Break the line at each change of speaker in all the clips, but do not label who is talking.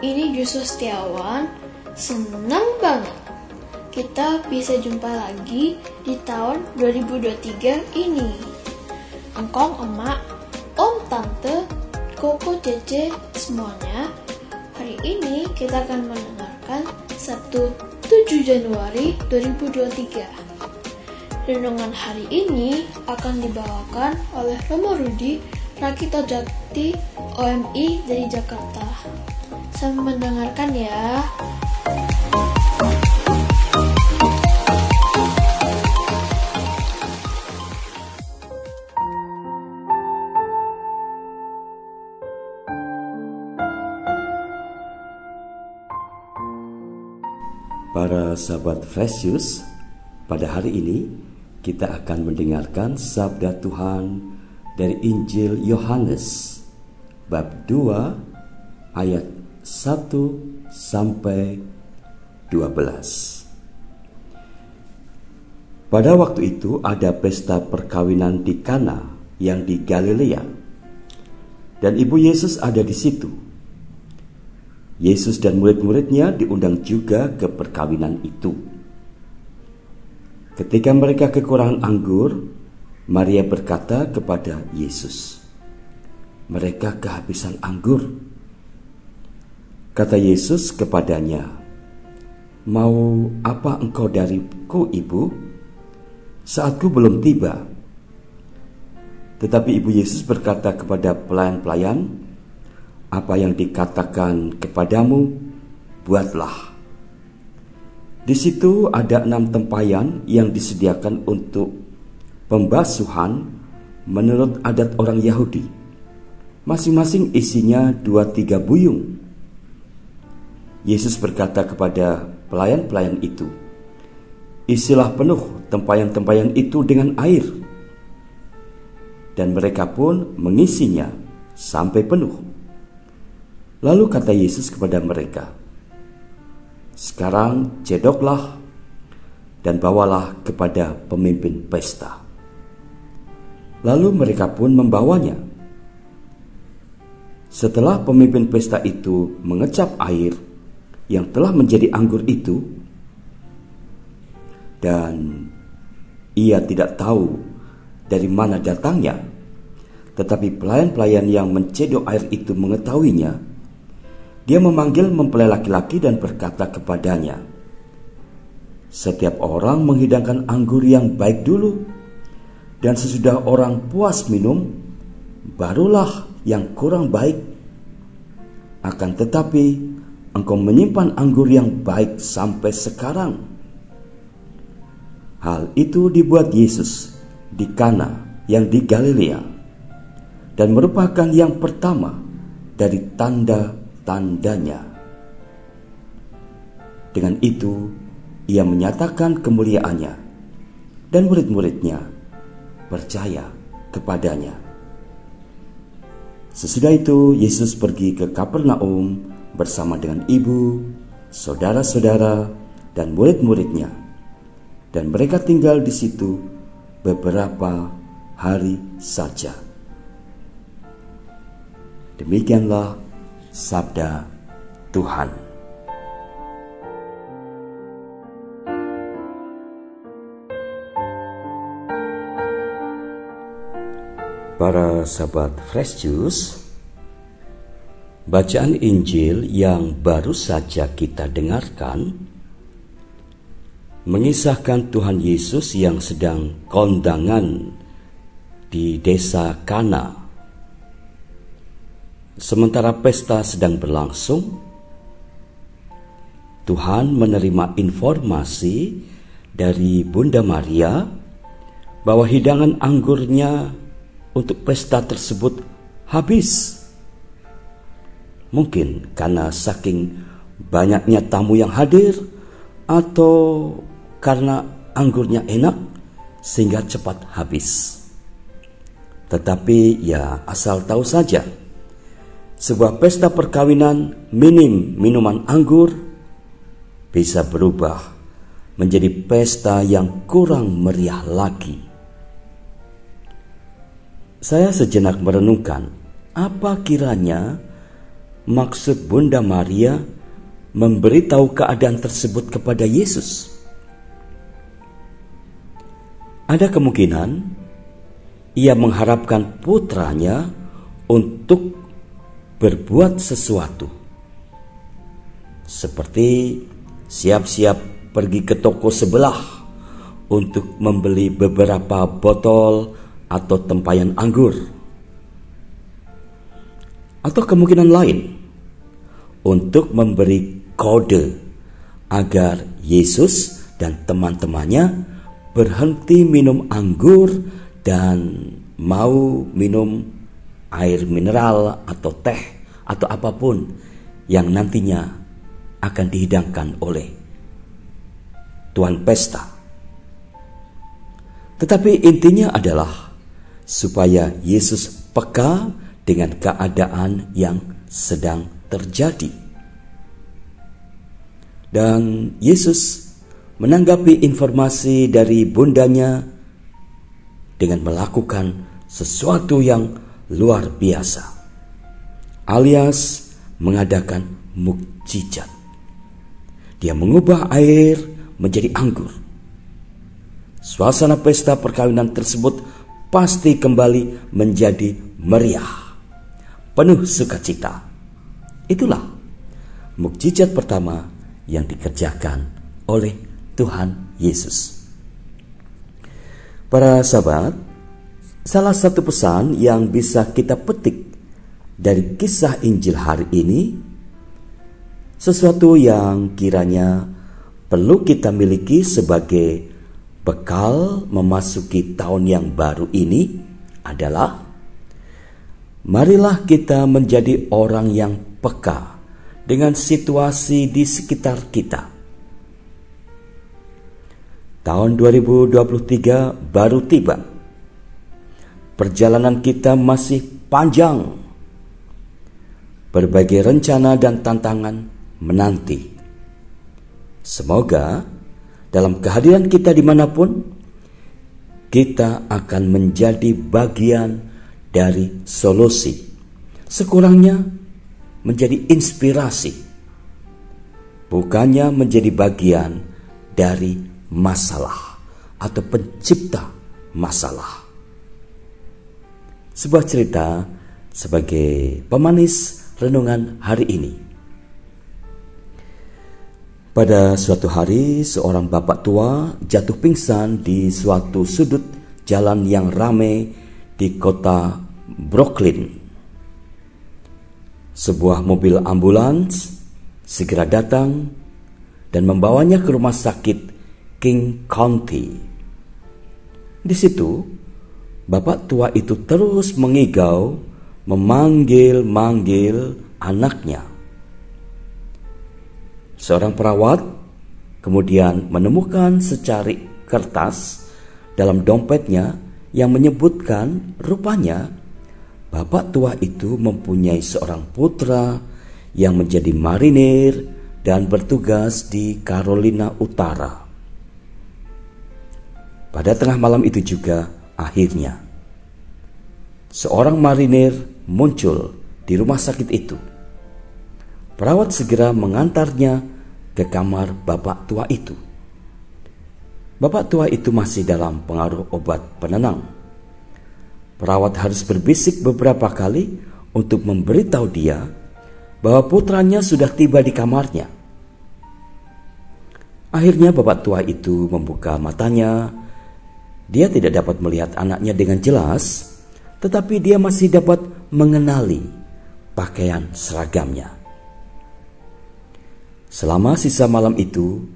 ini Joshua Setiawan. Senang banget kita bisa jumpa lagi di tahun 2023 ini. Engkong, emak, om, tante, koko, cece, semuanya. Hari ini kita akan mendengarkan Sabtu 7 Januari 2023. Renungan hari ini akan dibawakan oleh Romo Rudi Rakito Jakti OMI dari Jakarta. Selamat mendengarkan ya.
Para sahabat Fresius, pada hari ini kita akan mendengarkan sabda Tuhan dari Injil Yohanes bab 2 ayat 1 sampai 12. Pada waktu itu ada pesta perkawinan di Kana yang di Galilea. Dan ibu Yesus ada di situ. Yesus dan murid-muridnya diundang juga ke perkawinan itu. Ketika mereka kekurangan anggur, Maria berkata kepada Yesus, "Mereka kehabisan anggur." Kata Yesus kepadanya, "Mau apa engkau dariku, Ibu? Saatku belum tiba." Tetapi ibu Yesus berkata kepada pelayan-pelayan, apa yang dikatakan kepadamu, buatlah. Di situ ada enam tempayan yang disediakan untuk pembasuhan menurut adat orang Yahudi. Masing-masing isinya dua tiga buyung. Yesus berkata kepada pelayan-pelayan itu, Isilah penuh tempayan-tempayan itu dengan air. Dan mereka pun mengisinya sampai penuh. Lalu kata Yesus kepada mereka, "Sekarang cedoklah dan bawalah kepada pemimpin pesta." Lalu mereka pun membawanya. Setelah pemimpin pesta itu mengecap air yang telah menjadi anggur itu, dan ia tidak tahu dari mana datangnya, tetapi pelayan-pelayan yang mencedok air itu mengetahuinya dia memanggil mempelai laki-laki dan berkata kepadanya, "Setiap orang menghidangkan anggur yang baik dulu, dan sesudah orang puas minum, barulah yang kurang baik. Akan tetapi, engkau menyimpan anggur yang baik sampai sekarang." Hal itu dibuat Yesus di Kana yang di Galilea dan merupakan yang pertama dari tanda tandanya. Dengan itu, ia menyatakan kemuliaannya, dan murid-muridnya percaya kepadanya. Sesudah itu, Yesus pergi ke Kapernaum bersama dengan ibu, saudara-saudara, dan murid-muridnya, dan mereka tinggal di situ beberapa hari saja. Demikianlah sabda Tuhan. Para sahabat Fresh Juice, bacaan Injil yang baru saja kita dengarkan mengisahkan Tuhan Yesus yang sedang kondangan di desa Kana Sementara pesta sedang berlangsung, Tuhan menerima informasi dari Bunda Maria bahwa hidangan anggurnya untuk pesta tersebut habis. Mungkin karena saking banyaknya tamu yang hadir atau karena anggurnya enak sehingga cepat habis. Tetapi ya asal tahu saja sebuah pesta perkawinan minim minuman anggur bisa berubah menjadi pesta yang kurang meriah lagi. Saya sejenak merenungkan apa kiranya maksud Bunda Maria memberitahu keadaan tersebut kepada Yesus? Ada kemungkinan ia mengharapkan putranya untuk berbuat sesuatu, seperti siap-siap pergi ke toko sebelah untuk membeli beberapa botol atau tempayan anggur, atau kemungkinan lain untuk memberi kode agar Yesus dan teman-temannya berhenti minum anggur dan mau minum air mineral atau teh atau apa pun yang nantinya akan dihidangkan oleh tuan pesta. Tetapi intinya adalah supaya Yesus peka dengan keadaan yang sedang terjadi. Dan Yesus menanggapi informasi dari bundanya dengan melakukan sesuatu yang luar biasa, alias mengadakan mukjizat. Dia mengubah air menjadi anggur. Suasana pesta perkawinan tersebut pasti kembali menjadi meriah, penuh sukacita. Itulah mukjizat pertama yang dikerjakan oleh Tuhan Yesus. Para sahabat, salah satu pesan yang bisa kita petik dari kisah Injil hari ini, sesuatu yang kiranya perlu kita miliki sebagai bekal memasuki tahun yang baru ini adalah marilah kita menjadi orang yang peka dengan situasi di sekitar kita Tahun 2023 baru tiba. Perjalanan kita masih panjang. Berbagai rencana dan tantangan menanti. Semoga dalam kehadiran kita di mana pun, kita akan menjadi bagian dari solusi. Sekurangnya menjadi inspirasi. Bukannya menjadi bagian dari masalah atau pencipta masalah. Sebuah cerita sebagai pemanis renungan hari ini. Pada suatu hari, seorang bapak tua jatuh pingsan di suatu sudut jalan yang ramai di kota Brooklyn. Sebuah mobil ambulans segera datang dan membawanya ke rumah sakit King County. Di situ, bapak tua itu terus mengigau, memanggil-manggil anaknya. Seorang perawat kemudian menemukan secari kertas dalam dompetnya yang menyebutkan rupanya bapak tua itu mempunyai seorang putra yang menjadi marinir dan bertugas di Carolina Utara. Pada tengah malam itu juga akhirnya seorang marinir muncul di rumah sakit itu. Perawat segera mengantarnya ke kamar bapak tua itu. Bapak tua itu masih dalam pengaruh obat penenang. Perawat harus berbisik beberapa kali untuk memberitahu dia bahwa putranya sudah tiba di kamarnya. Akhirnya bapak tua itu membuka matanya dia tidak dapat melihat anaknya dengan jelas, tetapi dia masih dapat mengenali pakaian seragamnya. Selama sisa malam itu,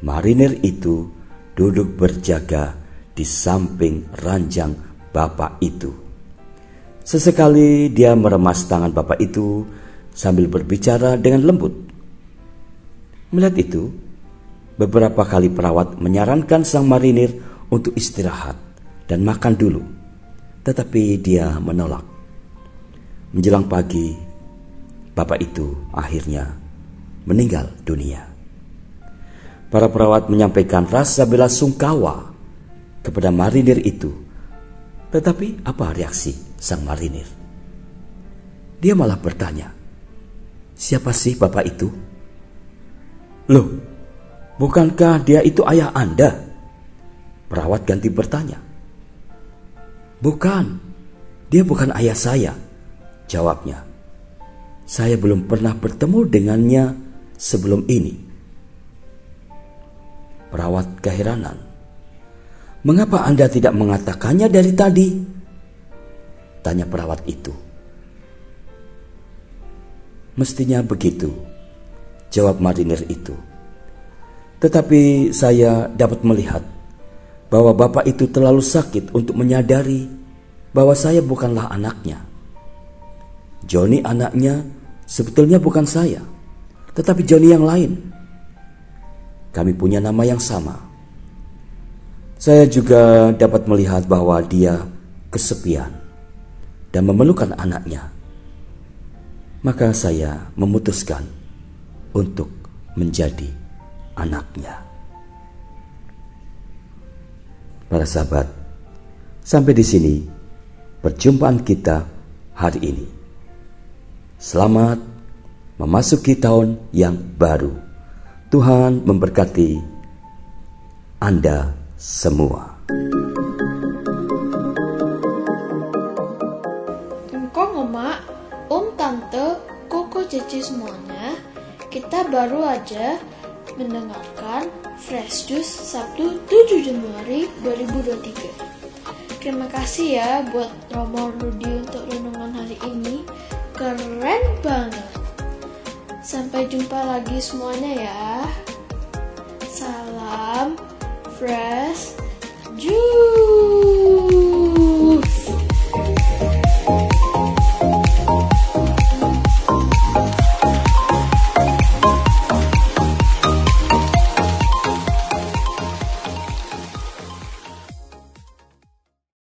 marinir itu duduk berjaga di samping ranjang bapak itu. Sesekali dia meremas tangan bapak itu sambil berbicara dengan lembut. Melihat itu, beberapa kali perawat menyarankan sang marinir untuk istirahat dan makan dulu. Tetapi dia menolak. Menjelang pagi, bapak itu akhirnya meninggal dunia. Para perawat menyampaikan rasa bela sungkawa kepada marinir itu. Tetapi apa reaksi sang marinir? Dia malah bertanya, siapa sih bapak itu? Loh, bukankah dia itu ayah Anda? Perawat ganti bertanya. Bukan, dia bukan ayah saya, jawabnya. Saya belum pernah bertemu dengannya sebelum ini. Perawat keheranan. Mengapa Anda tidak mengatakannya dari tadi? Tanya perawat itu. Mestinya begitu, jawab marinir itu. Tetapi saya dapat melihat bahwa bapak itu terlalu sakit untuk menyadari bahwa saya bukanlah anaknya. Joni anaknya sebetulnya bukan saya, tetapi Joni yang lain. Kami punya nama yang sama. Saya juga dapat melihat bahwa dia kesepian dan memerlukan anaknya. Maka saya memutuskan untuk menjadi anaknya. Para sahabat, sampai di sini perjumpaan kita hari ini. Selamat memasuki tahun yang baru. Tuhan memberkati Anda semua.
Engkong emak, om tante, koko cici semuanya, kita baru aja mendengarkan Fresh Juice Sabtu 7 Januari 2023. Terima kasih ya buat Romo Rudi untuk renungan hari ini. Keren banget. Sampai jumpa lagi semuanya ya. Salam Fresh Juice.